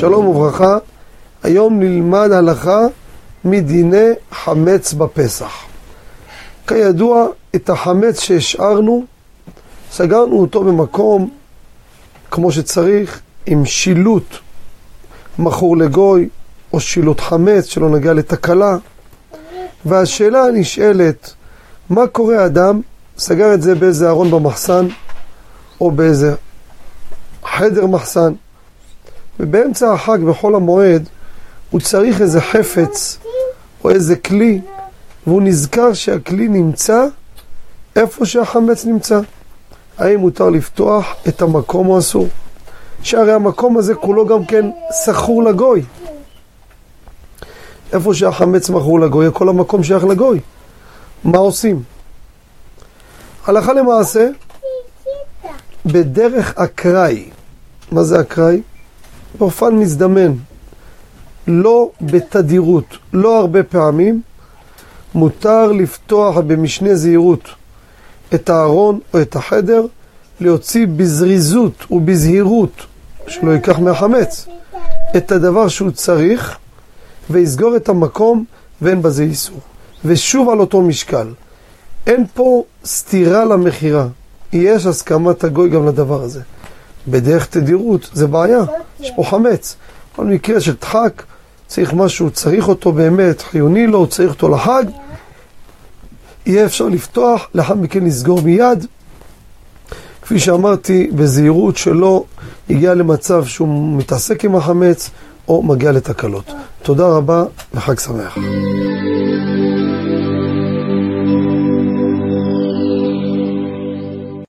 שלום וברכה, היום נלמד הלכה מדיני חמץ בפסח. כידוע, את החמץ שהשארנו, סגרנו אותו במקום כמו שצריך, עם שילוט מכור לגוי, או שילוט חמץ שלא נגיע לתקלה. והשאלה הנשאלת, מה קורה אדם, סגר את זה באיזה ארון במחסן, או באיזה חדר מחסן, ובאמצע החג, בחול המועד, הוא צריך איזה חפץ או איזה כלי, והוא נזכר שהכלי נמצא איפה שהחמץ נמצא. האם מותר לפתוח את המקום או אסור? שהרי המקום הזה כולו גם כן סחור לגוי. איפה שהחמץ מכור לגוי, כל המקום שייך לגוי. מה עושים? הלכה למעשה, בדרך אקראי. מה זה אקראי? באופן מזדמן. לא בתדירות, לא הרבה פעמים, מותר לפתוח במשנה זהירות את הארון או את החדר, להוציא בזריזות ובזהירות, שלא ייקח מהחמץ, את הדבר שהוא צריך, ויסגור את המקום ואין בזה איסור. ושוב על אותו משקל, אין פה סתירה למכירה, יש הסכמת הגוי גם לדבר הזה. בדרך תדירות זה בעיה, יש פה חמץ. כל מקרה של דחק, צריך משהו, צריך אותו באמת, חיוני לו, צריך אותו לחג, יהיה אפשר לפתוח, לאחר מכן לסגור מיד. כפי שאמרתי, בזהירות שלא הגיע למצב שהוא מתעסק עם החמץ או מגיע לתקלות. תודה רבה וחג שמח.